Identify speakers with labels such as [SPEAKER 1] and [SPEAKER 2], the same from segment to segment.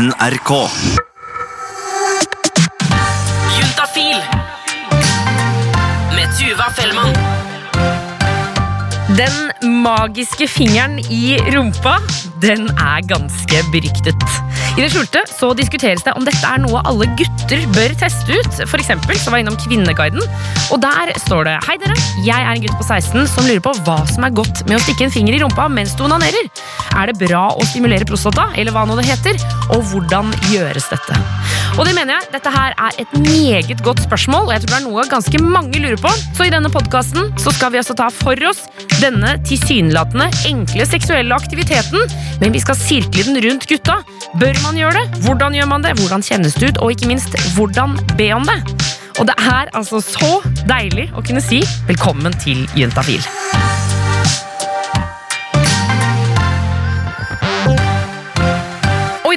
[SPEAKER 1] NRK.
[SPEAKER 2] Juntafil med Tuva Fellmann.
[SPEAKER 3] Den magiske fingeren i rumpa, den er ganske beryktet. I det skjulte så diskuteres det om dette er noe alle gutter bør teste ut. For eksempel så var innom Kvinneguiden, og der står det Hei dere, jeg er en gutt på 16 som lurer på hva som er godt med å stikke en finger i rumpa mens du onanerer. Er det bra å stimulere prostata, eller hva nå det heter, og hvordan gjøres dette? Og det mener jeg, dette her er et meget godt spørsmål, og jeg tror det er noe ganske mange lurer på. Så i denne podkasten skal vi altså ta for oss denne tilsynelatende enkle seksuelle aktiviteten, men vi skal sirkle den rundt gutta. Bør man gjøre det? Hvordan gjør man det? Hvordan kjennes det ut? Og ikke minst, hvordan be om det? Og det er altså så deilig å kunne si velkommen til Juntafil.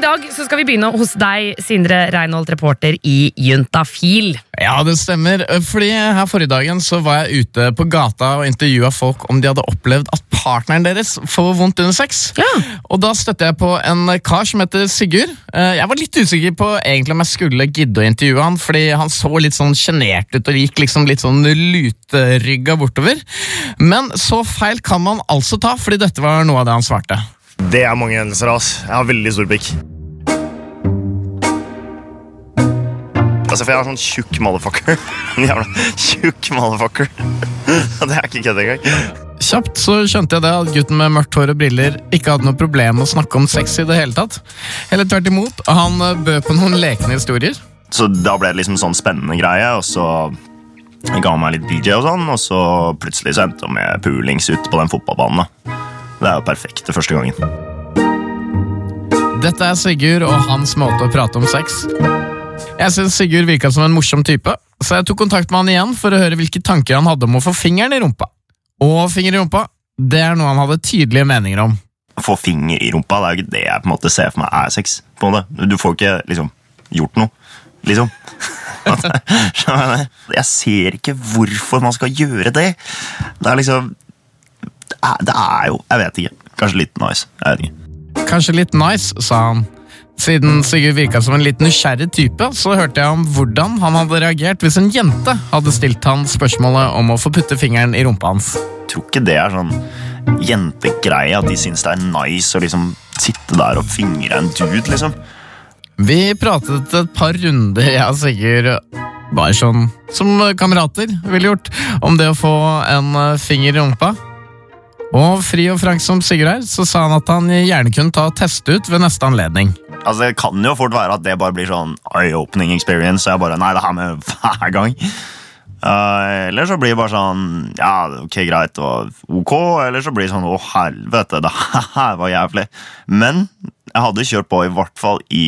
[SPEAKER 3] Dag så skal vi begynne hos deg, Sindre Reinholt, reporter i Juntafil.
[SPEAKER 4] Ja, det stemmer. Fordi her forrige dagen så var jeg ute på gata og intervjua folk om de hadde opplevd at partneren deres får vondt under sex.
[SPEAKER 3] Ja.
[SPEAKER 4] Og da støtte jeg på en kar som heter Sigurd. Eh, Jeg var litt usikker på egentlig om jeg skulle gidde å intervjue han, fordi han så litt sånn sjenert ut og gikk liksom litt sånn luterygga bortover. Men så feil kan man altså ta, fordi dette var noe av det han svarte.
[SPEAKER 5] Det er mange hendelser, ass. Jeg har veldig stor pikk. Altså, for jeg er sånn tjukk motherfucker. En jævla tjukk motherfucker. Det er ikke kødd engang.
[SPEAKER 4] Kjapt så skjønte jeg det at gutten med mørkt hår og briller ikke hadde noe problem med å snakke om sex i det hele tatt. Eller tvert imot, han eh, bød på noen lekne historier.
[SPEAKER 5] Så da ble det liksom sånn spennende greie, og så ga han meg litt DJ og sånn, og så plutselig så endte han med pulings ut på den fotballbanen. Det er jo perfekt det første gangen.
[SPEAKER 4] Dette er Sigurd og hans måte å prate om sex. Jeg syns Sigurd virka som en morsom type, så jeg tok kontakt med han igjen for å høre hvilke tanker han hadde om å få fingeren i rumpa. Og finger i rumpa, det er noe han hadde tydelige meninger om.
[SPEAKER 5] Å få finger i rumpa, det er jo ikke det jeg på en måte ser for meg er sex. på måte. Du får ikke liksom gjort noe, liksom. Jeg ser ikke hvorfor man skal gjøre det. Det er liksom Det er, det er jo Jeg vet ikke. Kanskje litt nice. Jeg vet ikke.
[SPEAKER 4] Kanskje litt nice, sa han. Siden Sigurd virka som en litt nysgjerrig type, så hørte jeg om hvordan han hadde reagert hvis en jente hadde stilt han spørsmålet om å få putte fingeren i rumpa hans.
[SPEAKER 5] Jeg tror ikke det er sånn jentegreie at de syns det er nice å liksom sitte der og fingre en dude, liksom.
[SPEAKER 4] Vi pratet et par runder, jeg og Sigurd, bare sånn som kamerater ville gjort, om det å få en finger i rumpa. Og fri og frank som Sigurd er, så sa han at han gjerne kunne ta og teste ut ved neste anledning.
[SPEAKER 5] Altså, Det kan jo fort være at det bare blir sånn eye-opening experience. Og jeg bare, nei, det her med hver gang. Uh, eller så blir det bare sånn Ja, ok, greit, og ok. Eller så blir det sånn å helvete, det her var jævlig. Men jeg hadde kjørt på i hvert fall i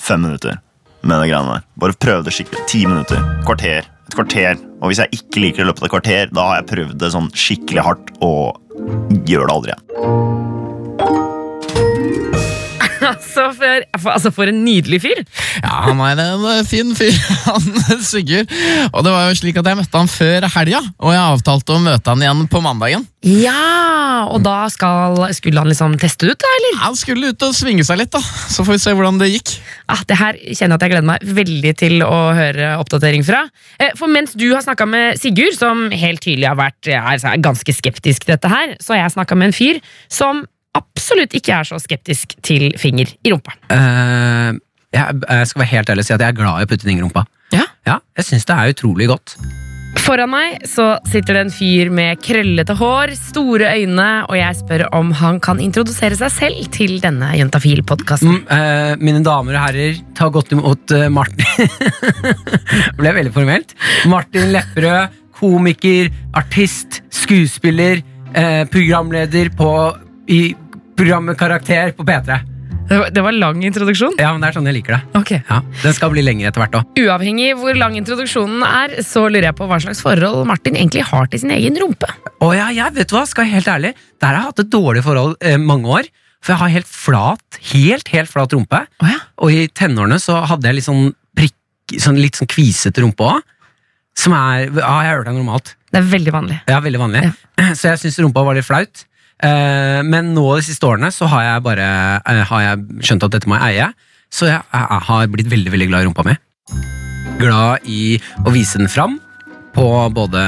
[SPEAKER 5] fem minutter med det greiene der. Bare prøvde skikkelig. Ti minutter. Kvarter. Et kvarter. Og hvis jeg ikke liker det i løpet av et kvarter, da har jeg prøvd det sånn skikkelig hardt og gjør det aldri igjen.
[SPEAKER 3] Altså for, for, altså for en nydelig fyr!
[SPEAKER 4] Ja, han er en eh, fin fyr, han Sigurd. Og det var jo slik at jeg møtte han før helga, og jeg avtalte å møte han igjen på mandagen.
[SPEAKER 3] Ja, Og da skal, skulle han liksom teste ut, da, eller?
[SPEAKER 4] Han skulle ut og svinge seg litt, da. Så får vi se hvordan det gikk.
[SPEAKER 3] Ah, det her kjenner jeg at jeg gleder meg veldig til å høre oppdatering fra. Eh, For mens du har snakka med Sigurd, som helt tydelig har vært er ganske skeptisk til dette her, så har jeg snakka med en fyr som absolutt ikke er så skeptisk til finger i rumpa.
[SPEAKER 6] Uh, jeg, jeg skal være helt ærlig og si at jeg er glad i å putte ting i rumpa.
[SPEAKER 3] Ja.
[SPEAKER 6] Ja, jeg syns det er utrolig godt.
[SPEAKER 3] Foran meg så sitter det en fyr med krøllete hår, store øyne, og jeg spør om han kan introdusere seg selv til denne Jentafil-podkasten.
[SPEAKER 6] Mm, eh, mine damer og herrer, ta godt imot Martin. Martin Ble veldig formelt. Martin Lepperød, komiker, artist, skuespiller, eh, programleder på, i programmet Karakter på P3.
[SPEAKER 3] Det, var- det var lang introduksjon.
[SPEAKER 6] Ja, men det er sånn jeg liker det.
[SPEAKER 3] Ok.
[SPEAKER 6] Ja, Den skal bli lengre etter hvert òg.
[SPEAKER 3] Uavhengig hvor lang introduksjonen er, så lurer jeg på hva slags forhold Martin egentlig har til sin egen rumpe.
[SPEAKER 6] Oh, ja, jeg vet hva, skal jeg helt ærlig, der har jeg hatt et dårlig forhold eh, mange år. For jeg har helt flat, helt, helt flat rumpe.
[SPEAKER 3] Oh, ja.
[SPEAKER 6] Og i tenårene så hadde jeg litt sånn prikk, sånn litt sånn kvisete rumpe òg. Som er Ja, jeg har hørt det normalt.
[SPEAKER 3] Det er veldig vanlig.
[SPEAKER 6] Ja, veldig vanlig. Så jeg syns rumpa var litt flaut. Eh, men nå de siste årene så har jeg bare eh, har jeg skjønt at dette må jeg eie. Så jeg, jeg har blitt veldig veldig glad i rumpa mi. Glad i å vise den fram. På både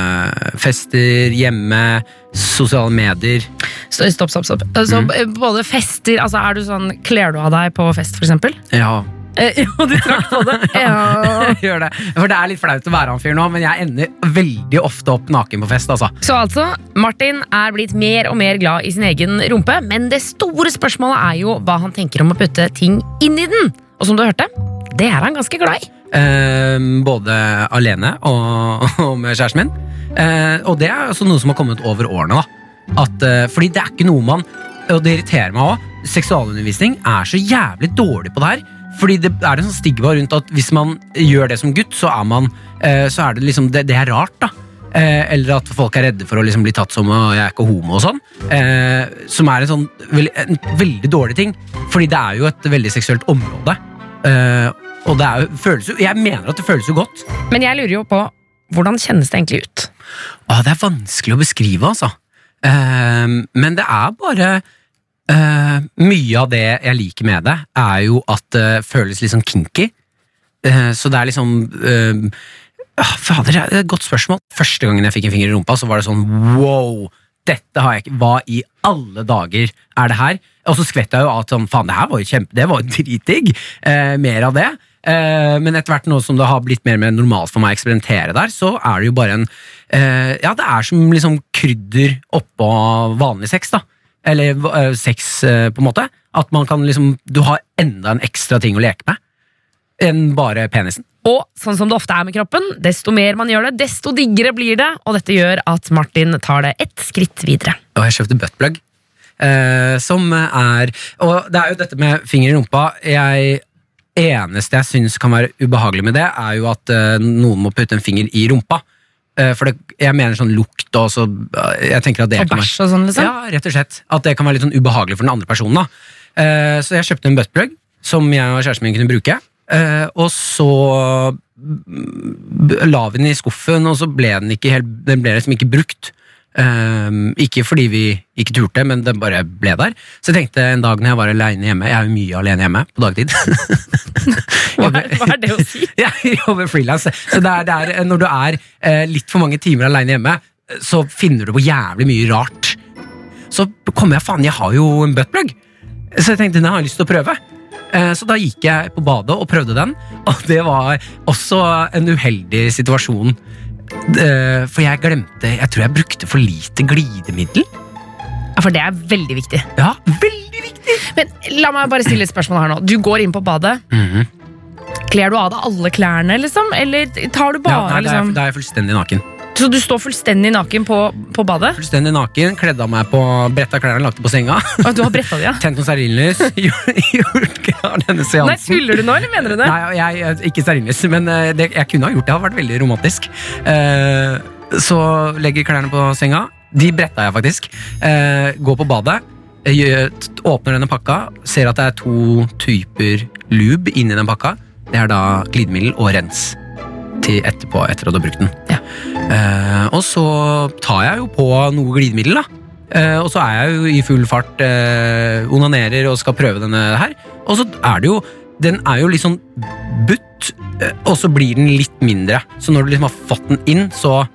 [SPEAKER 6] fester, hjemme, sosiale medier.
[SPEAKER 3] Stopp, stopp, stopp. Altså, mm. Både fester, altså er du sånn Kler du av deg på fest, for eksempel?
[SPEAKER 6] Ja,
[SPEAKER 3] Eh, ja, du trakk på det. Ja.
[SPEAKER 6] gjør det. For det er litt flaut å være han fyren nå, men jeg ender veldig ofte opp naken på fest. altså.
[SPEAKER 3] Så altså, Martin er blitt mer og mer glad i sin egen rumpe, men det store spørsmålet er jo hva han tenker om å putte ting inn i den. Og som du hørte, det er han ganske glad i.
[SPEAKER 6] Eh, både alene og, og med kjæresten min. Eh, og det er også noe som har kommet over årene. da. At, eh, fordi det er ikke noe man Og det irriterer meg òg. Seksualundervisning er så jævlig dårlig på det her. Fordi det er det sånn stigma rundt at hvis man gjør det som gutt, så er man eh, Så er det liksom Det, det er rart, da. Eh, eller at folk er redde for å liksom bli tatt som og 'jeg er ikke homo' og sånn. Eh, som er en sånn en veldig dårlig ting. Fordi det er jo et veldig seksuelt område. Eh, og det er føles jo Jeg mener at det føles jo godt.
[SPEAKER 3] Men jeg lurer jo på hvordan kjennes det egentlig ut?
[SPEAKER 6] Åh, det er vanskelig å beskrive, altså. Men det er bare eh, Mye av det jeg liker med det, er jo at det føles litt sånn kinky. Uh, så det er liksom uh, Fader, det er et godt spørsmål. Første gangen jeg fikk en finger i rumpa, så var det sånn wow! Dette har jeg ikke Hva i alle dager er det her? Og så skvetter jeg jo at sånn, faen, det her var jo kjempe, det var jo dritdigg. Eh, mer av det. Eh, men etter hvert nå som det har blitt mer og mer normalt for meg å eksperimentere der, så er det jo bare en eh, Ja, det er som liksom krydder oppå vanlig sex, da. Eller eh, sex, eh, på en måte. At man kan liksom Du har enda en ekstra ting å leke med enn bare penisen.
[SPEAKER 3] Og sånn som det ofte er med kroppen, desto mer man gjør det, desto diggere blir det. Og dette gjør at Martin tar det ett skritt videre.
[SPEAKER 6] Og jeg kjøpte buttplug. Eh, som er Og det er jo dette med finger i rumpa. Jeg eneste jeg syns kan være ubehagelig med det, er jo at noen må putte en finger i rumpa. Eh, for det, jeg mener sånn lukt og så eh, Jeg tenker at det
[SPEAKER 3] Og bæsj og sånn, liksom.
[SPEAKER 6] Ja, rett og slett. At det kan være litt sånn ubehagelig for den andre personen. da. Eh, så jeg kjøpte en buttplug som jeg og kjæresten min kunne bruke. Eh, og så la vi den i skuffen, og så ble den ikke helt, den ble liksom ikke brukt. Eh, ikke fordi vi ikke turte, men den bare ble der. Så jeg tenkte en dag når jeg var alene hjemme Jeg er jo mye alene hjemme på dagtid.
[SPEAKER 3] Hva er, hva er det å si?
[SPEAKER 6] Jeg jobber frilans. Så det er, det er, når du er eh, litt for mange timer alene hjemme, så finner du på jævlig mye rart. Så kommer jeg faen, jeg har jo en buttplug. Så jeg tenkte den har jeg lyst til å prøve. Eh, Så da gikk jeg på badet og prøvde den, og det var også en uheldig situasjon. Eh, For jeg glemte Jeg tror jeg brukte for lite glidemiddel.
[SPEAKER 3] Ja, For det er veldig viktig.
[SPEAKER 6] Ja, veldig viktig!
[SPEAKER 3] Men la meg bare stille et spørsmål her nå. Du går inn på badet.
[SPEAKER 6] Mhm.
[SPEAKER 3] Kler du av deg alle klærne, liksom? Eller tar du
[SPEAKER 6] Ja,
[SPEAKER 3] bare
[SPEAKER 6] nei, da, er,
[SPEAKER 3] liksom
[SPEAKER 6] da er jeg fullstendig naken.
[SPEAKER 3] Så du står fullstendig naken på, på badet?
[SPEAKER 6] Fullstendig naken, Kledde av meg på bretta klærne, lagt det på senga.
[SPEAKER 3] Og du har bretta de, ja?
[SPEAKER 6] Tent noen stearinlys. Gjort klar denne
[SPEAKER 3] Nei,
[SPEAKER 6] seansen.
[SPEAKER 3] Tuller du nå, eller mener du det?
[SPEAKER 6] Nei, jeg, jeg, ikke stearinlys, men eh, det, jeg kunne ha gjort det. Det hadde vært veldig romantisk. Eh, så legger klærne på senga. De bretta jeg faktisk. Eh, går på badet. Åpner denne pakka, ser at det er to typer lube inni den pakka. Det er da glidemiddel og rens til etterpå, etter at du har brukt den.
[SPEAKER 3] Ja.
[SPEAKER 6] Eh, og så tar jeg jo på noe glidemiddel, da. Eh, og så er jeg jo i full fart, eh, onanerer og skal prøve denne her. Og så er det jo Den er jo litt sånn butt, eh, og så blir den litt mindre. Så når du liksom har fått den inn, så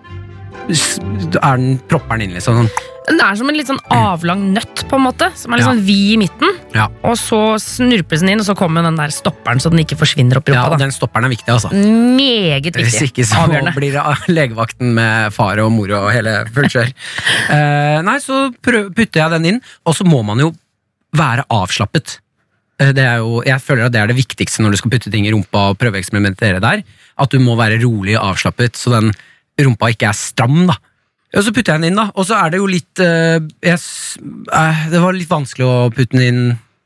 [SPEAKER 6] er den propper den inn, liksom. Sånn.
[SPEAKER 3] Den er som en litt sånn avlang nøtt, på en måte. Som er litt
[SPEAKER 6] Ja.
[SPEAKER 3] sånn vid i midten.
[SPEAKER 6] Ja.
[SPEAKER 3] Og så snurpes den inn, og så kommer den der stopperen, så den ikke forsvinner opp i
[SPEAKER 6] Ja,
[SPEAKER 3] rumpa.
[SPEAKER 6] og den stopperen er viktig, altså.
[SPEAKER 3] Meget
[SPEAKER 6] Hvis
[SPEAKER 3] viktig.
[SPEAKER 6] ikke så
[SPEAKER 3] Avgjørende.
[SPEAKER 6] blir det legevakten med far og mor og hele fullt kjør. Eh, nei, så prøv, putter jeg den inn, og så må man jo være avslappet. Eh, Det er jo, jeg føler at det er det viktigste når du skal putte ting i rumpa og prøve å eksperimentere der. At du må være rolig og avslappet, så den rumpa ikke er stram. da. Og så putter jeg den inn, da. Og så er det jo litt eh, jeg, eh, Det var litt vanskelig å putte den inn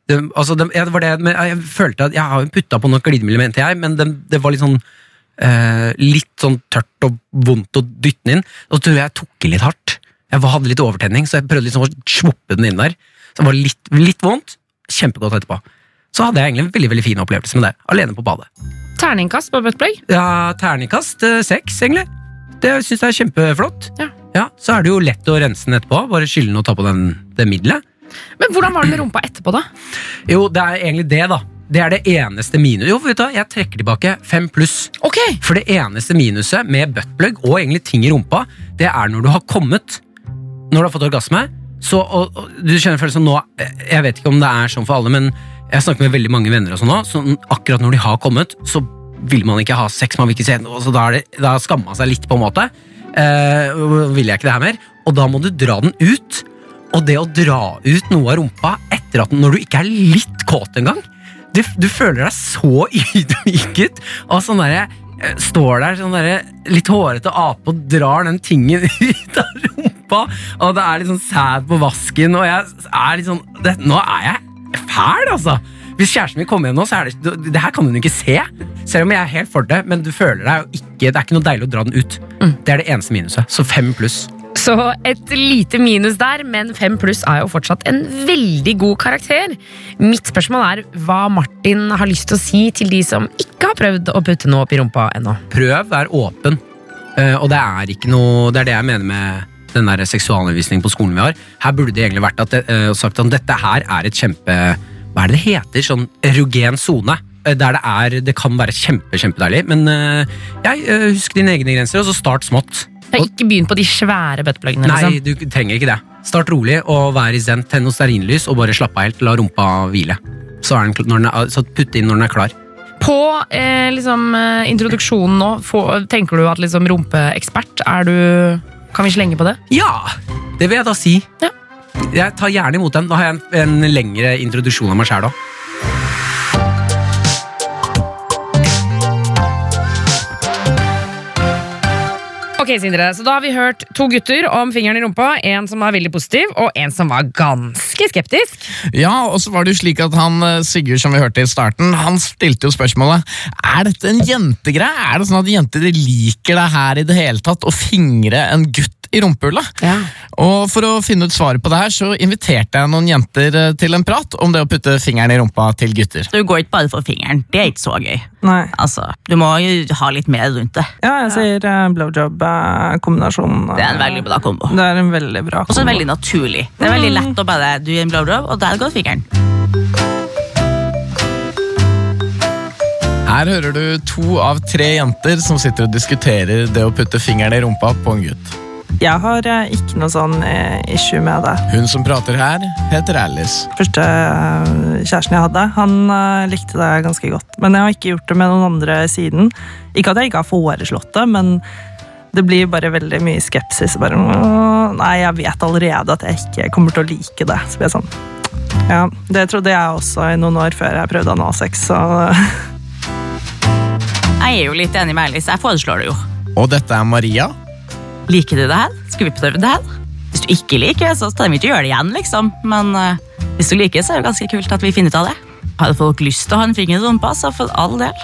[SPEAKER 6] det, altså, det, ja, det var det, men jeg følte at jeg har putta på noen glidemiddel, mente jeg, men det, det var litt sånn eh, litt sånn tørt og vondt å dytte den inn. Og så tror jeg jeg tok i litt hardt. Jeg var- hadde litt overtenning, så jeg prøvde liksom å svoppe den inn der. Så det var litt, litt vondt. Kjempegodt etterpå. Så hadde jeg egentlig en veldig veldig fin opplevelse med det. Alene på badet.
[SPEAKER 3] Terningkast på buttplug.
[SPEAKER 6] Ja, Terningkast eh, seks, egentlig. Det syns jeg er kjempeflott.
[SPEAKER 3] Ja.
[SPEAKER 6] Så er det jo lett å rense den etterpå. Bare skylle den og ta på den, det middelet.
[SPEAKER 3] Men hvordan var det med rumpa etterpå, da?
[SPEAKER 6] Jo, det er egentlig det, da. Det er det eneste minus... Jo, vet du jeg trekker tilbake fem pluss.
[SPEAKER 3] Ok,
[SPEAKER 6] For det eneste minuset med buttplug og egentlig ting i rumpa, det er når du har kommet Når du har fått orgasme. Så, og, og, du kjenner følelsen nå Jeg vet ikke om det er sånn for alle, men jeg snakker med veldig mange venner, og sånn nå, så akkurat når de har kommet, så vil man ikke ha sex. man vil ikke se så Da, det, da skammer man seg litt, på en måte. Eh, vil jeg ikke det her mer? Og da må du dra den ut. Og det å dra ut noe av rumpa etter at når du ikke er litt kåt engang du, du føler deg så ydmyket og sånn derre eh, Står der sånn der, litt hårete ape og drar den tingen ut av rumpa, og det er litt sånn sæd på vasken, og jeg er litt sånn det, Nå er jeg fæl, altså! Hvis kjæresten min kommer hjem nå, så er det det her kan hun ikke se. Selv om jeg er helt for det, men du føler deg jo ikke Det er ikke noe deilig å dra den ut. Det er det eneste minuset. Så fem pluss.
[SPEAKER 3] Så et lite minus der, men fem pluss er jo fortsatt en veldig god karakter. Mitt spørsmål er hva Martin har lyst til å si til de som ikke har prøvd å putte noe opp i rumpa ennå.
[SPEAKER 6] Prøv, vær åpen. Eh, og det er ikke noe Det er det jeg mener med den der seksualundervisningen på skolen vi har. Her burde det egentlig vært at det, eh, sagt at dette her er et kjempe Hva er det det heter? Sånn erogen sone. eh, Der det er Det kan være kjempe, kjempedeilig, men uh, jeg, uh, husk dine egne grenser, og så start smått.
[SPEAKER 3] Og, ikke begynn på de svære buttpluggene.
[SPEAKER 6] Nei,
[SPEAKER 3] Liksom.
[SPEAKER 6] du trenger ikke det. Start rolig og vær i zen. Tenn noe stearinlys og bare slapp av helt. La rumpa hvile. Så, er den, når den er, så putt inn når den er klar.
[SPEAKER 3] På eh, liksom, eh, introduksjonen nå, få, tenker du at liksom, rumpeekspert er du Kan vi slenge på det?
[SPEAKER 6] Ja, det vil jeg da si.
[SPEAKER 3] Ja.
[SPEAKER 6] Jeg tar gjerne imot den. Da har jeg en, en lengre introduksjon av meg sjæl òg.
[SPEAKER 3] Ok, Sindre, så Da har vi hørt to gutter om fingeren i rumpa. En som var veldig positiv, og en som var ganske skeptisk.
[SPEAKER 4] Ja, og så var det jo slik at han eh, Sigurd som vi hørte i starten, han stilte jo spørsmålet Er dette en jentegreie. Er det sånn at jenter liker det her i det hele tatt, å fingre en gutt i rumpehullet?
[SPEAKER 3] Ja.
[SPEAKER 4] Og For å finne ut svaret på det her, så inviterte jeg noen jenter eh, til en prat om det å putte fingeren i rumpa til gutter.
[SPEAKER 1] Du går ikke bare for fingeren. Det er ikke så gøy.
[SPEAKER 7] Nei.
[SPEAKER 1] Altså, Du må jo ha litt mer rundt det.
[SPEAKER 7] Ja, jeg sier uh, blowjob-kombinasjon.
[SPEAKER 1] Det er en veldig bra kombo.
[SPEAKER 7] Det er en veldig bra
[SPEAKER 1] Og så veldig naturlig. Det er veldig lett å bare Du gir en blowjob, og der går fingeren.
[SPEAKER 4] Her hører du to av tre jenter som sitter og diskuterer det å putte fingeren i rumpa på en gutt.
[SPEAKER 7] Jeg har eh, ikke noe sånn eh, issue med det.
[SPEAKER 4] Hun som prater her, heter Alice.
[SPEAKER 7] Første eh, kjæresten jeg hadde, han likte det ganske godt. Men jeg har ikke gjort det med noen andre siden. Ikke at jeg ikke har foreslått det, men det blir bare veldig mye skepsis. Bare, nei, jeg vet allerede at jeg ikke kommer til å like det. Så blir jeg sånn. Ja, Det trodde jeg også i noen år før jeg prøvde analsex. Så
[SPEAKER 1] Jeg er jo litt enig med Alice. Jeg foreslår det jo.
[SPEAKER 4] Og dette er Maria.
[SPEAKER 1] Liker du det her? Skal vi prøve det her? Hvis du ikke liker så trenger vi ikke gjøre det igjen, liksom. Men uh, hvis du liker, så er det ganske kult at vi finner ut av det. Har folk lyst til å ha en finger i rumpa, så for all del.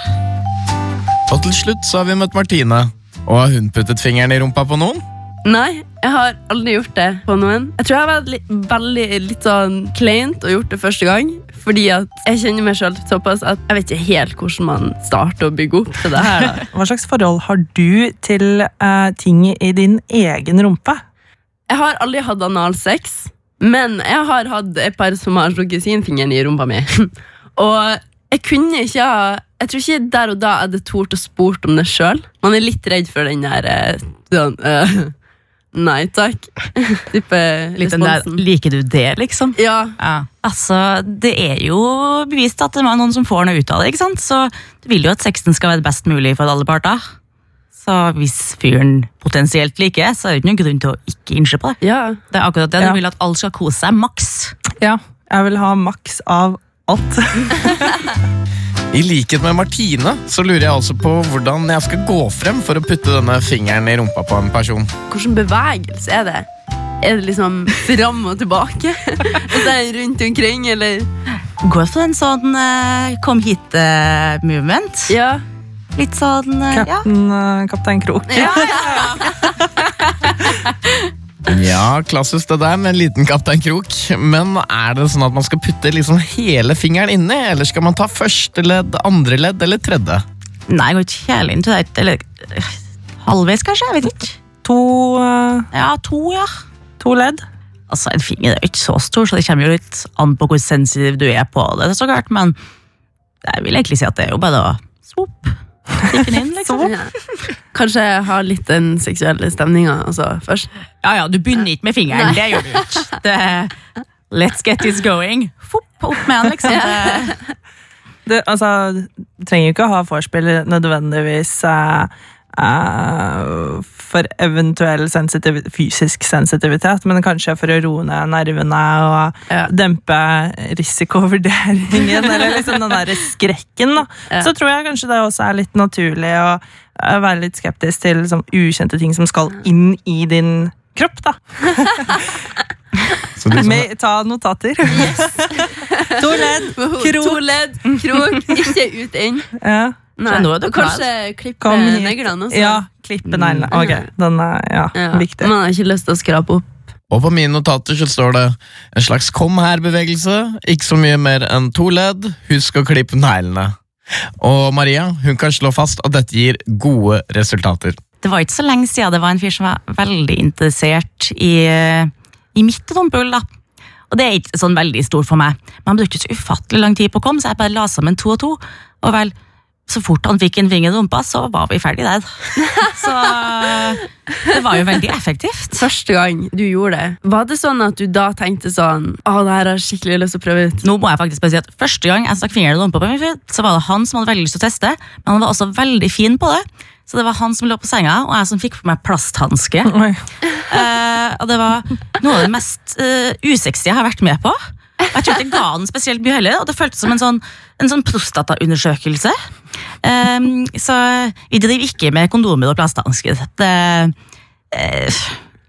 [SPEAKER 4] Og til slutt så har vi møtt Martine. Og har hun puttet fingeren i rumpa på noen?
[SPEAKER 8] Nei, jeg har aldri gjort det på noen. Jeg tror jeg har vært litt, veldig litt sånn kleint og gjort det første gang. Fordi at jeg kjenner meg selv såpass at jeg vet ikke helt hvordan man starter å bygge opp til det her. Da.
[SPEAKER 7] hva slags forhold har du til uh, ting i din egen rumpe?
[SPEAKER 8] Jeg har aldri hatt analsex, men jeg har hatt et par som har slukket sin finger i rumpa mi. og jeg kunne ikke ha Jeg tror ikke der og da jeg hadde tort å spurt om det sjøl. Man er litt redd for den der eh, sånn, eh, Nei takk. Type responsen.
[SPEAKER 1] liker du det, liksom?
[SPEAKER 8] Ja,
[SPEAKER 1] Ja. Altså, Det er jo bevist at det er noen som får noe ut av det. ikke sant? Så du vil jo at sexen skal være best mulig for alle parter. Så hvis fyren potensielt liker, så er det ikke noen grunn til å ikke innse på det.
[SPEAKER 8] ja.
[SPEAKER 1] Det er akkurat det.
[SPEAKER 7] Ja.
[SPEAKER 1] Du vil at alle skal kose seg maks.
[SPEAKER 7] Ja, jeg vil ha maks av alt.
[SPEAKER 4] I likhet med Martine så lurer jeg altså på hvordan jeg skal gå frem for å putte denne fingeren i rumpa på en person.
[SPEAKER 8] Hvilken bevegelse er det? Er det liksom fram og tilbake? Og så er det rundt omkring, eller?
[SPEAKER 1] Går for en sånn eh, kom hit-movement.
[SPEAKER 8] Ja.
[SPEAKER 1] Litt sånn eh, ja.
[SPEAKER 7] Kapten, eh, Kaptein Krok.
[SPEAKER 1] Ja, ja,
[SPEAKER 4] Ja, klassisk det der med en liten Kaptein Krok. Men er det sånn at man skal putte liksom hele fingeren inni, eller skal man ta første ledd, andre ledd eller tredje?
[SPEAKER 1] Nei, jeg går ikke helt inn til det. Eller eh, halvveis, kanskje? Jeg vet ikke.
[SPEAKER 7] To, uh,
[SPEAKER 1] Ja, to, ja.
[SPEAKER 7] to ledd.
[SPEAKER 1] Altså, En finger er jo ikke så stor, så det kommer jo litt an på hvor sensitiv du er på det. så klart, Men jeg vil egentlig si at det er jo bare å swoop. Stikke den inn, liksom.
[SPEAKER 8] Ja. Kanskje ha litt den seksuelle stemninga altså, først.
[SPEAKER 1] Ja, ja, du begynner ikke med fingeren. Det gjør du ikke. Det, let's get this going. Fopp, opp med den, liksom. Det,
[SPEAKER 7] Det, altså, du trenger jo ikke å ha vorspiel nødvendigvis eh, for eventuell sensitiv, fysisk sensitivitet, men kanskje for å roe ned nervene og
[SPEAKER 8] Ja.
[SPEAKER 7] dempe risikovurderingen, eller liksom den der skrekken. Da.
[SPEAKER 8] Ja.
[SPEAKER 7] Så tror jeg kanskje det også er litt naturlig å være litt skeptisk til liksom, ukjente ting som skal inn i din kropp. da.
[SPEAKER 4] Så som,
[SPEAKER 7] Med, ta notater. to ledd,
[SPEAKER 8] To
[SPEAKER 7] krok.
[SPEAKER 8] ledd, krok, ikke ut inn.
[SPEAKER 7] Ja.
[SPEAKER 8] Nei.
[SPEAKER 1] Så nå er du
[SPEAKER 8] Og kanskje klippe neglene også.
[SPEAKER 7] Ja, klippe neglene. Ok, den er ja,
[SPEAKER 8] Ja.
[SPEAKER 7] viktig.
[SPEAKER 8] Man har ikke lyst til å skrape opp.
[SPEAKER 4] og på mine notater så står det en slags kom her-bevegelse. Ikke så mye mer enn to ledd. Husk å klippe neglene. Og Maria hun kan slå fast at dette gir gode resultater.
[SPEAKER 1] det var ikke så lenge siden det var en fyr som var veldig interessert i, i mitt rumpehull. Og det er ikke sånn veldig stort for meg. Men han brukte så ufattelig lang tid på å komme, så jeg bare la sammen to og to. Og vel, så fort han fikk en finger i rumpa, så var vi ferdig der. Så det var jo veldig effektivt.
[SPEAKER 8] Første gang du gjorde det, var det sånn at du da tenkte sånn Å, det her har jeg skikkelig lyst til å prøve ut?
[SPEAKER 1] Nå må jeg faktisk bare si at Første gang jeg stakk fingeren i rumpa på fyr, så var det han som hadde veldig lyst til å teste, men han var også veldig fin på det. Så det var han som lå på senga, og jeg som fikk på meg plasthanske. Eh, og det var noe av det mest uh, usexy jeg har vært med på. Jeg tror ikke ga den spesielt mye heller, og det føltes som en sånn, en sånn prostataundersøkelse. Um, så vi driver ikke med kondomer og plasthansker. Det eh,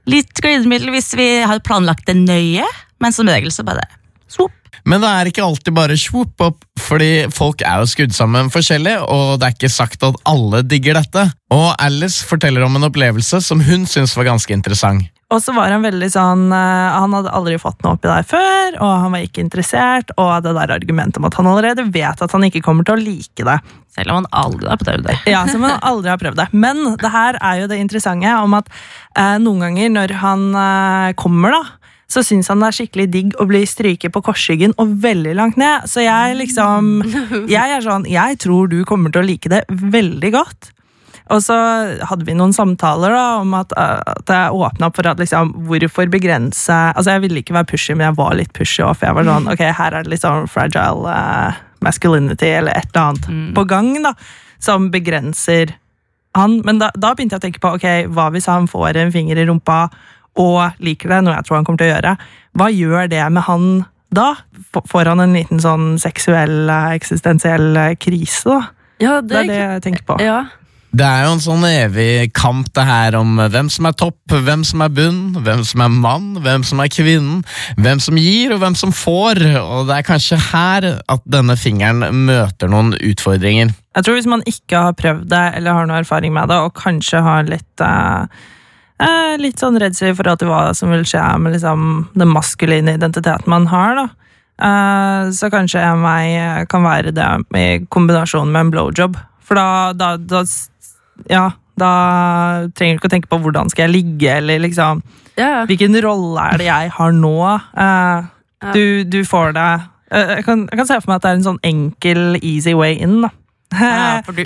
[SPEAKER 1] Litt glidemiddel hvis vi har planlagt det nøye, men som regel så bare swoop.
[SPEAKER 4] Men det er ikke alltid bare swoop opp, fordi folk er jo skrudd sammen forskjellig, og det er ikke sagt at alle digger dette. Og Alice forteller om en opplevelse som hun syns var ganske interessant.
[SPEAKER 7] Og så var han veldig sånn eh, Han hadde aldri fått noe oppi der før, og han var ikke interessert, og det der argumentet om at han allerede vet at han ikke kommer til å like det.
[SPEAKER 1] Selv om han aldri har prøvd det.
[SPEAKER 7] Ja, Som han aldri har prøvd det. Men det her er jo det interessante om at eh, noen ganger når han eh, kommer, da, så syns han det er skikkelig digg å bli stryket på korsryggen og veldig langt ned. Så jeg liksom Jeg er sånn Jeg tror du kommer til å like det veldig godt. Og så hadde vi noen samtaler da, om at, at jeg åpna opp for at liksom, hvorfor begrense Altså Jeg ville ikke være pushy, men jeg var litt pushy òg, for jeg var sånn Ok, her er det litt sånn fragile uh, masculinity eller et eller annet på gang da, som begrenser han. Men da, da begynte jeg å tenke på ok, hva hvis han får en finger i rumpa og liker det, noe jeg tror han kommer til å gjøre. Hva gjør det med han da? Får han en liten sånn seksuell, eh, eksistensiell eh, krise, da?
[SPEAKER 8] Ja,
[SPEAKER 7] Det er det jeg tenker på.
[SPEAKER 8] Ja.
[SPEAKER 4] Det er jo en sånn evig kamp det her om hvem som er topp, hvem som er bunn, hvem som er mann, hvem som er kvinnen, hvem som gir og hvem som får, og det er kanskje her at denne fingeren møter noen utfordringer.
[SPEAKER 7] Jeg tror hvis man ikke har prøvd det, eller har noe erfaring med det, og kanskje har litt eh, eh, Litt sånn redsel for forhold hva som vil skje med liksom, den maskuline identiteten man har, da. Eh, så kanskje vei kan være det i kombinasjon med en blowjob. For da, da, da Ja, da trenger du ikke å tenke på hvordan skal jeg ligge, eller liksom
[SPEAKER 8] yeah.
[SPEAKER 7] Hvilken rolle er det jeg har nå? Eh,
[SPEAKER 8] yeah.
[SPEAKER 7] du, du får det eh, jeg, kan, jeg kan se for meg at det er en sånn enkel, easy way in, da.
[SPEAKER 1] Ja, for du.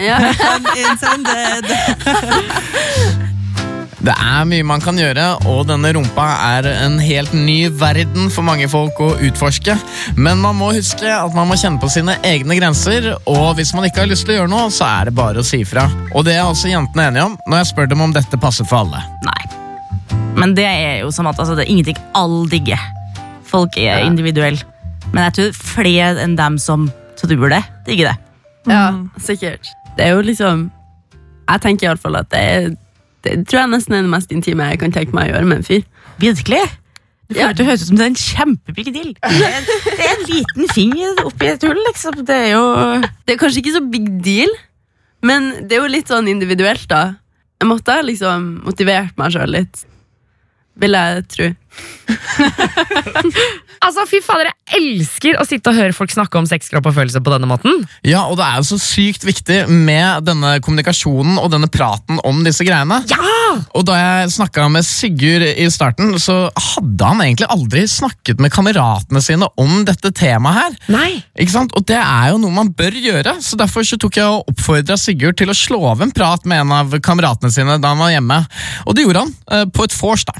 [SPEAKER 4] Det er mye man kan gjøre, og denne rumpa er en helt ny verden for mange folk å utforske. Men man må huske at man må kjenne på sine egne grenser, og hvis man ikke har lyst til å gjøre noe, så er det bare å si ifra. Og det er også jentene enige om når jeg spør dem om dette passer for alle.
[SPEAKER 1] Nei. Men det er jo som at altså, det er ingenting alle digger. Folk er individuelle. Men jeg tror flere enn dem som tror det, digger det.
[SPEAKER 8] ja, sikkert. Det er jo liksom Jeg tenker iallfall at det er Det tror jeg nesten er det mest intime jeg kan tenke meg å gjøre med en fyr.
[SPEAKER 1] Virkelig. Du
[SPEAKER 8] Ja.
[SPEAKER 1] til det høres ut som det er en kjempebig deal. Det er, det er en liten finger oppi et hull, liksom. Det er jo
[SPEAKER 8] Det er kanskje ikke så big deal, men det er jo litt sånn individuelt, da. Jeg måtte ha liksom motivert meg sjøl litt, vil jeg tro.
[SPEAKER 3] Altså, fy fader, jeg elsker å sitte og høre folk snakke om sex, kropp og følelse på denne måten.
[SPEAKER 4] Ja, og det er jo så sykt viktig med denne kommunikasjonen og denne praten om disse greiene. Og da jeg snakka med Sigurd i starten, så hadde han egentlig aldri snakket med kameratene sine om dette temaet her.
[SPEAKER 3] Nei.
[SPEAKER 4] Ikke sant? Og det er jo noe man bør gjøre, så derfor så tok jeg og oppfordra Sigurd til å slå av en prat med en av kameratene sine da han var hjemme. Og det gjorde han, eh, på et vors, da.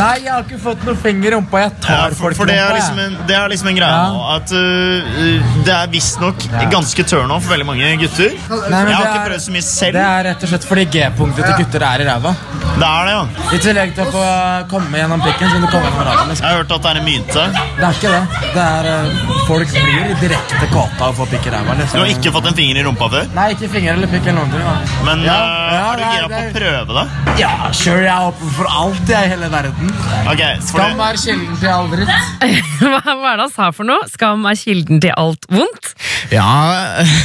[SPEAKER 9] Nei, jeg har ikke fått noe finger i rumpa. Jeg tar Ja,
[SPEAKER 5] for,
[SPEAKER 9] folk i
[SPEAKER 5] det, er
[SPEAKER 9] rumpa,
[SPEAKER 5] liksom en, det er liksom en greie
[SPEAKER 9] Ja.
[SPEAKER 5] nå at uh, det er visstnok ganske turn off for veldig mange gutter.
[SPEAKER 9] Nei,
[SPEAKER 5] jeg har ikke
[SPEAKER 9] er-
[SPEAKER 5] prøvd så mye selv.
[SPEAKER 9] Det er rett og slett fordi G-punktet til gutter er i ræva.
[SPEAKER 5] Det er det, ja.
[SPEAKER 9] I tillegg til å få komme gjennom pikken, Sånn du komme gjennom ræva. liksom.
[SPEAKER 5] Jeg har hørt at det er en myte.
[SPEAKER 9] Det er ikke det. Det er eh, Folk blir direkte kåte av å få pikk i ræva.
[SPEAKER 5] Du
[SPEAKER 9] Liksom.
[SPEAKER 5] har ikke fått en finger i rumpa før,
[SPEAKER 9] Nei, ikke finger eller pikk eller noen ting.
[SPEAKER 5] men
[SPEAKER 9] Ja,
[SPEAKER 5] uh,
[SPEAKER 9] ja,
[SPEAKER 5] er du gira på å prøve det?
[SPEAKER 9] Ja, sure, jeg er åpen for alt jeg i hele verden.
[SPEAKER 5] Ok, for
[SPEAKER 9] Skam er kilden til all dritt.
[SPEAKER 3] Hva, hva er det han sa for noe? Skam er kilden til alt vondt.
[SPEAKER 4] Ja,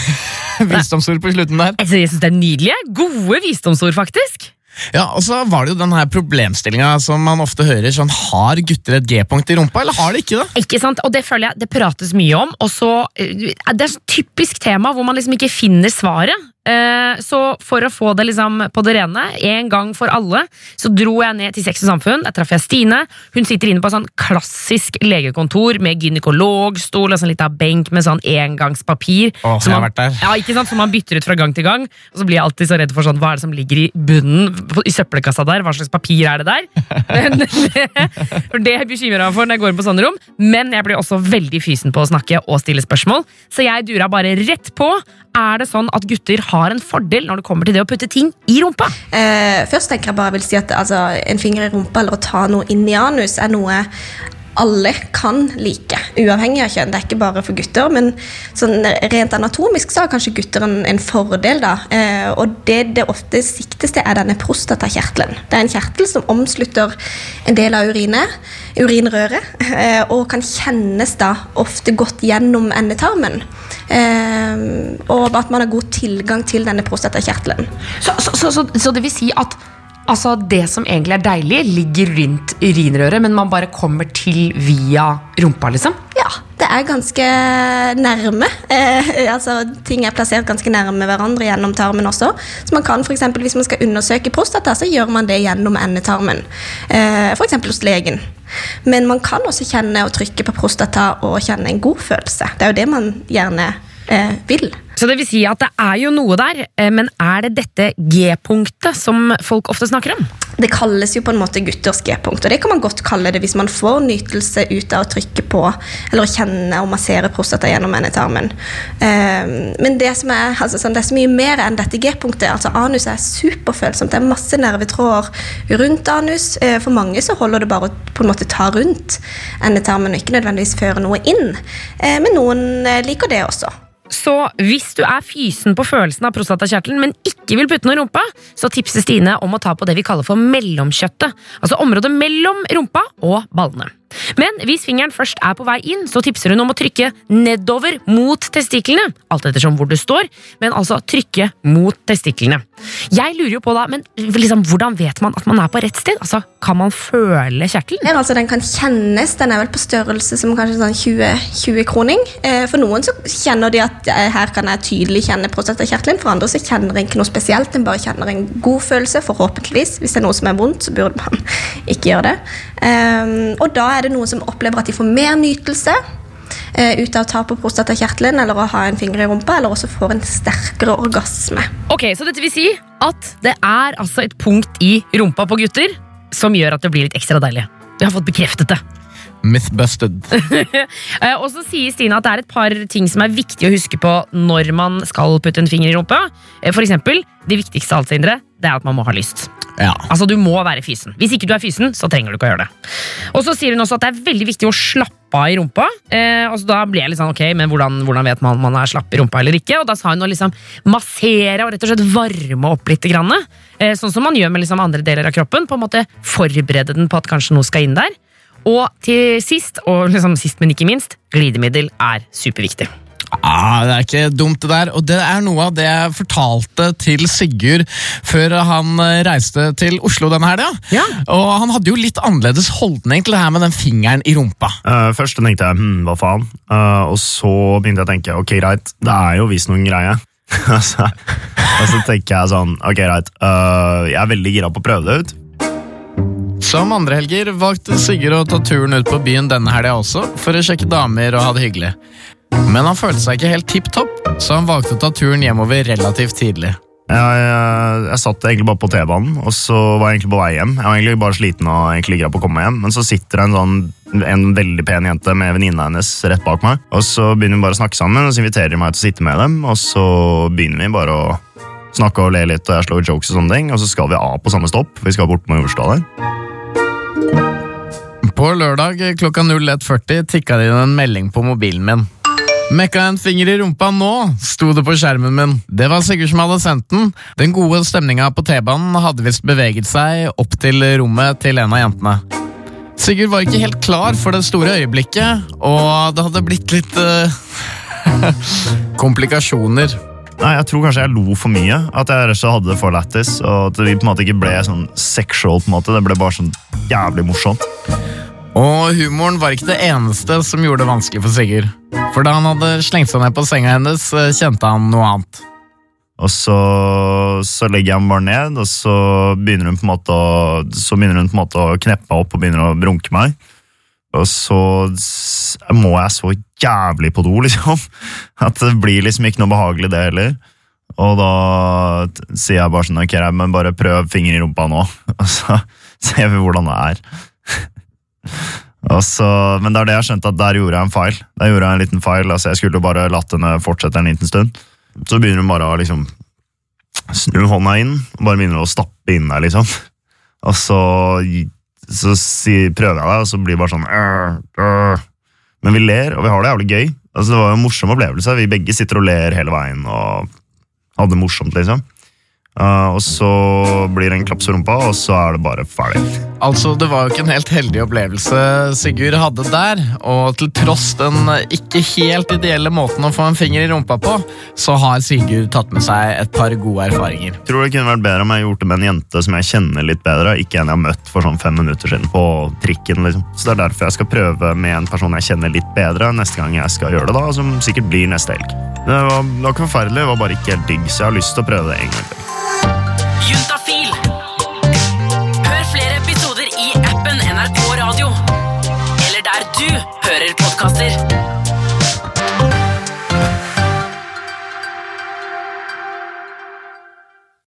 [SPEAKER 4] Visdomsord på slutten der.
[SPEAKER 3] Altså, jeg synes det er nydelige. Gode visdomsord, faktisk.
[SPEAKER 4] Ja, Og så var det jo den her problemstillinga som man ofte hører. sånn, Har gutter et G-punkt i rumpa, eller har de ikke det?
[SPEAKER 3] Ikke sant? Og det føler jeg det prates mye om. Og så, eh, Det er et typisk tema hvor man liksom ikke finner svaret. Eh, Så for å få det liksom på det rene, en gang for alle, så dro jeg ned til Sex og Samfunn. Der traff jeg Stine. Hun sitter inne på sånn klassisk legekontor med gynekologstol og sånn lita benk med sånn engangspapir.
[SPEAKER 4] Åh,
[SPEAKER 3] som man-
[SPEAKER 4] vært der.
[SPEAKER 3] Ja, ikke sant? Som man bytter ut fra gang til gang. Og så blir jeg alltid så redd for sånn, hva er det som ligger i bunnen i søppelkassa der. Hva slags papir er det der? Men for det bekymrer jeg meg for når jeg går inn på sånne rom. Men jeg blir også veldig fysen på å snakke og stille spørsmål. Så jeg dura bare rett på. Er det sånn at gutter har en fordel når det kommer til det å putte ting i rumpa?
[SPEAKER 10] Eh, først tenker jeg bare jeg vil si at altså, en finger i rumpa eller å ta noe inn i anus er noe alle kan like, uavhengig av kjønn. Det er ikke bare for gutter, men sånn rent anatomisk så har kanskje gutter en, en fordel. da. Eh, og det det ofte siktes til, er denne prostatakjertelen. Det er en kjertel som omslutter en del av urinet, urinrøret, eh, og kan kjennes da ofte godt gjennom endetarmen. Eh, og at man har god tilgang til denne prostatakjertelen.
[SPEAKER 3] Så, så, så, så, det vil si at altså, det som egentlig er deilig, ligger rundt urinrøret, men man bare kommer til via rumpa, liksom?
[SPEAKER 10] Ja, det er ganske nærme. Eh, altså, ting er plassert ganske nærme hverandre gjennom tarmen også. Så man kan for eksempel, Hvis man skal undersøke prostata, så gjør man det gjennom endetarmen. Eh, F.eks. hos legen. Men man kan også kjenne og trykke på prostata og kjenne en god følelse. Det er jo det man gjerne eh, vil.
[SPEAKER 3] Så det vil si at det er jo noe der, eh, men er det dette G-punktet som folk ofte snakker om?
[SPEAKER 10] Det kalles jo på en måte gutters G-punkt, og det kan man godt kalle det hvis man får nytelse ut av å trykke på eller å kjenne og massere prostata gjennom endetarmen. Um, men det, som er, altså, sånn, det er så mye mer enn dette G-punktet. altså Anus er superfølsomt. Det er masse nervetråder rundt anus. Eh, For mange så holder det bare å på en måte ta rundt endetarmen og ikke nødvendigvis føre noe inn. Eh, Men noen liker det også.
[SPEAKER 3] Så hvis du er fysen på følelsen av prostatakjertelen, men ikke vil putte noe i rumpa, så tipser Stine om å ta på det vi kaller for mellomkjøttet. Altså området mellom rumpa og ballene. Men hvis fingeren først er på vei inn, så tipser hun om å trykke nedover mot testiklene. Alt ettersom hvor du står, men altså trykke mot testiklene. Jeg lurer jo på da, men liksom, hvordan vet man at man er på rett sted? Altså, Kan man føle kjertelen?
[SPEAKER 10] Ja, altså Den kan kjennes. Den er vel på størrelse som kanskje sånn 20, 20 kroning. Eh, for noen så kjenner de at eh, her kan jeg tydelig kjenne prostatakjertelen. For andre så kjenner en ikke noe spesielt. En bare kjenner en god følelse, forhåpentligvis. Hvis det er noe som er vondt, så burde man ikke gjøre det. Ehm, og da er det noen som opplever at de får mer nytelse eh, ut av å ta på prostatakjertelen eller å ha en finger i rumpa, eller også får en sterkere orgasme.
[SPEAKER 3] Ok, Så dette vil si at det er altså et punkt i rumpa på gutter som gjør at det blir litt ekstra deilig. Vi har fått bekreftet det.
[SPEAKER 4] Myth busted.
[SPEAKER 3] Eh, Og så sier Stine at det er et par ting som er viktig å huske på når man skal putte en finger i rumpa. Eh, For eksempel, det viktigste av alt, Sindre, det er at man må ha lyst.
[SPEAKER 4] Ja.
[SPEAKER 3] Altså, Du må være fysen. Hvis ikke du er fysen, så trenger du ikke å gjøre det. Og så sier hun også at det er veldig viktig å slappe av i rumpa. Eh, og så Da blir jeg litt sånn, ok, men hvordan, hvordan vet man om man er slapp i rumpa eller ikke? Og da sa hun å liksom massere og rett og slett varme opp litt. Grann, eh, sånn som man gjør med liksom andre deler av kroppen. På en måte Forberede den på at kanskje noe skal inn der. Og til sist, og liksom sist, men ikke minst, glidemiddel er superviktig.
[SPEAKER 4] Ah, Det er ikke dumt, det der. Og det er noe av det jeg fortalte til Sigurd før han eh, reiste til Oslo denne helga.
[SPEAKER 6] Ja.
[SPEAKER 4] Og han hadde jo litt annerledes holdning til det her med den fingeren i rumpa.
[SPEAKER 5] Uh, først tenkte jeg hm, hva faen, Uh, og så begynte jeg å tenke ok, greit, det er jo visst noen greier. og, så, tenker jeg sånn ok, greit, uh, jeg er veldig gira på å prøve det ut.
[SPEAKER 4] Som andre helger valgte Sigurd å ta turen ut på byen denne helga også, for å sjekke damer og ha det hyggelig. Men han følte seg ikke helt tipp topp, så han valgte å ta turen hjemover relativt tidlig.
[SPEAKER 5] Jeg, jeg, jeg satt egentlig bare på T-banen, og så var jeg egentlig på vei hjem. Jeg var egentlig bare sliten og egentlig gira på å komme hjem, men så sitter det en, sånn, en veldig pen jente med venninna hennes rett bak meg. Og så begynner vi bare å snakke sammen, og så inviterer de meg til å sitte med dem. Og så begynner vi bare å snakke og le litt, og jeg slår jokes og sånne ting. Og så skal vi av på samme stopp. Vi skal bort på Majorstua der.
[SPEAKER 4] På lørdag klokka 01.40 tikka det inn en melding på mobilen min. Mekka en finger i rumpa nå, sto det på skjermen min. Det var Sigurd som hadde sendt den. Den gode stemninga på T-banen hadde visst beveget seg opp til rommet til en av jentene. Sigurd var ikke helt klar for det store øyeblikket, og det hadde blitt litt uh, komplikasjoner.
[SPEAKER 5] Nei, Jeg tror kanskje jeg lo for mye. At jeg rett hadde det for lættis. Og at det på en måte ikke ble sånn sexual. på en måte. Det ble bare sånn jævlig morsomt.
[SPEAKER 4] Og humoren var ikke det eneste som gjorde det vanskelig for Sigurd. For da han hadde slengt seg ned på senga hennes, eh, kjente han noe annet.
[SPEAKER 5] Og så, så legger jeg den bare ned, og så begynner hun på en måte å, så begynner hun på en måte å kneppe meg opp og begynner å brunke meg. Og så må jeg så jævlig på do, liksom. At det blir liksom ikke noe behagelig, det heller. Og da sier jeg bare sånn Ok, men bare prøv finger i rumpa nå. Og så ser vi hvordan det er. Så, men det er det jeg skjønte at der gjorde jeg en feil. Der gjorde jeg en liten feil, altså Jeg skulle bare latt henne fortsette en liten stund. Så begynner hun bare å liksom snu hånda inn og bare begynner å stappe inn der, liksom. Og så, så si, prøver jeg det, og så blir det bare sånn «Øh, øh». Men vi ler, og vi har det jævlig gøy. Altså, det var jo en morsom opplevelse. Vi begge sitter og ler hele veien og hadde det morsomt, liksom. Uh, og så blir det en klaps på rumpa, og så er det bare ferdig.
[SPEAKER 4] Altså, Det var jo ikke en helt heldig opplevelse Sigurd hadde der. Og til tross den ikke helt ideelle måten å få en finger i rumpa på, så har Sigurd tatt med seg et par gode erfaringer.
[SPEAKER 5] Tror det kunne vært bedre om jeg gjorde det med en jente som jeg kjenner litt bedre, ikke en jeg har møtt for sånn fem minutter siden på trikken. liksom. Så det er derfor jeg skal prøve med en person jeg kjenner litt bedre neste gang jeg skal gjøre det, da, som sikkert blir neste helg. Det var, det var ikke forferdelig, det var bare ikke helt digg, så jeg har lyst til å prøve det en gang til.
[SPEAKER 2] Podkaster.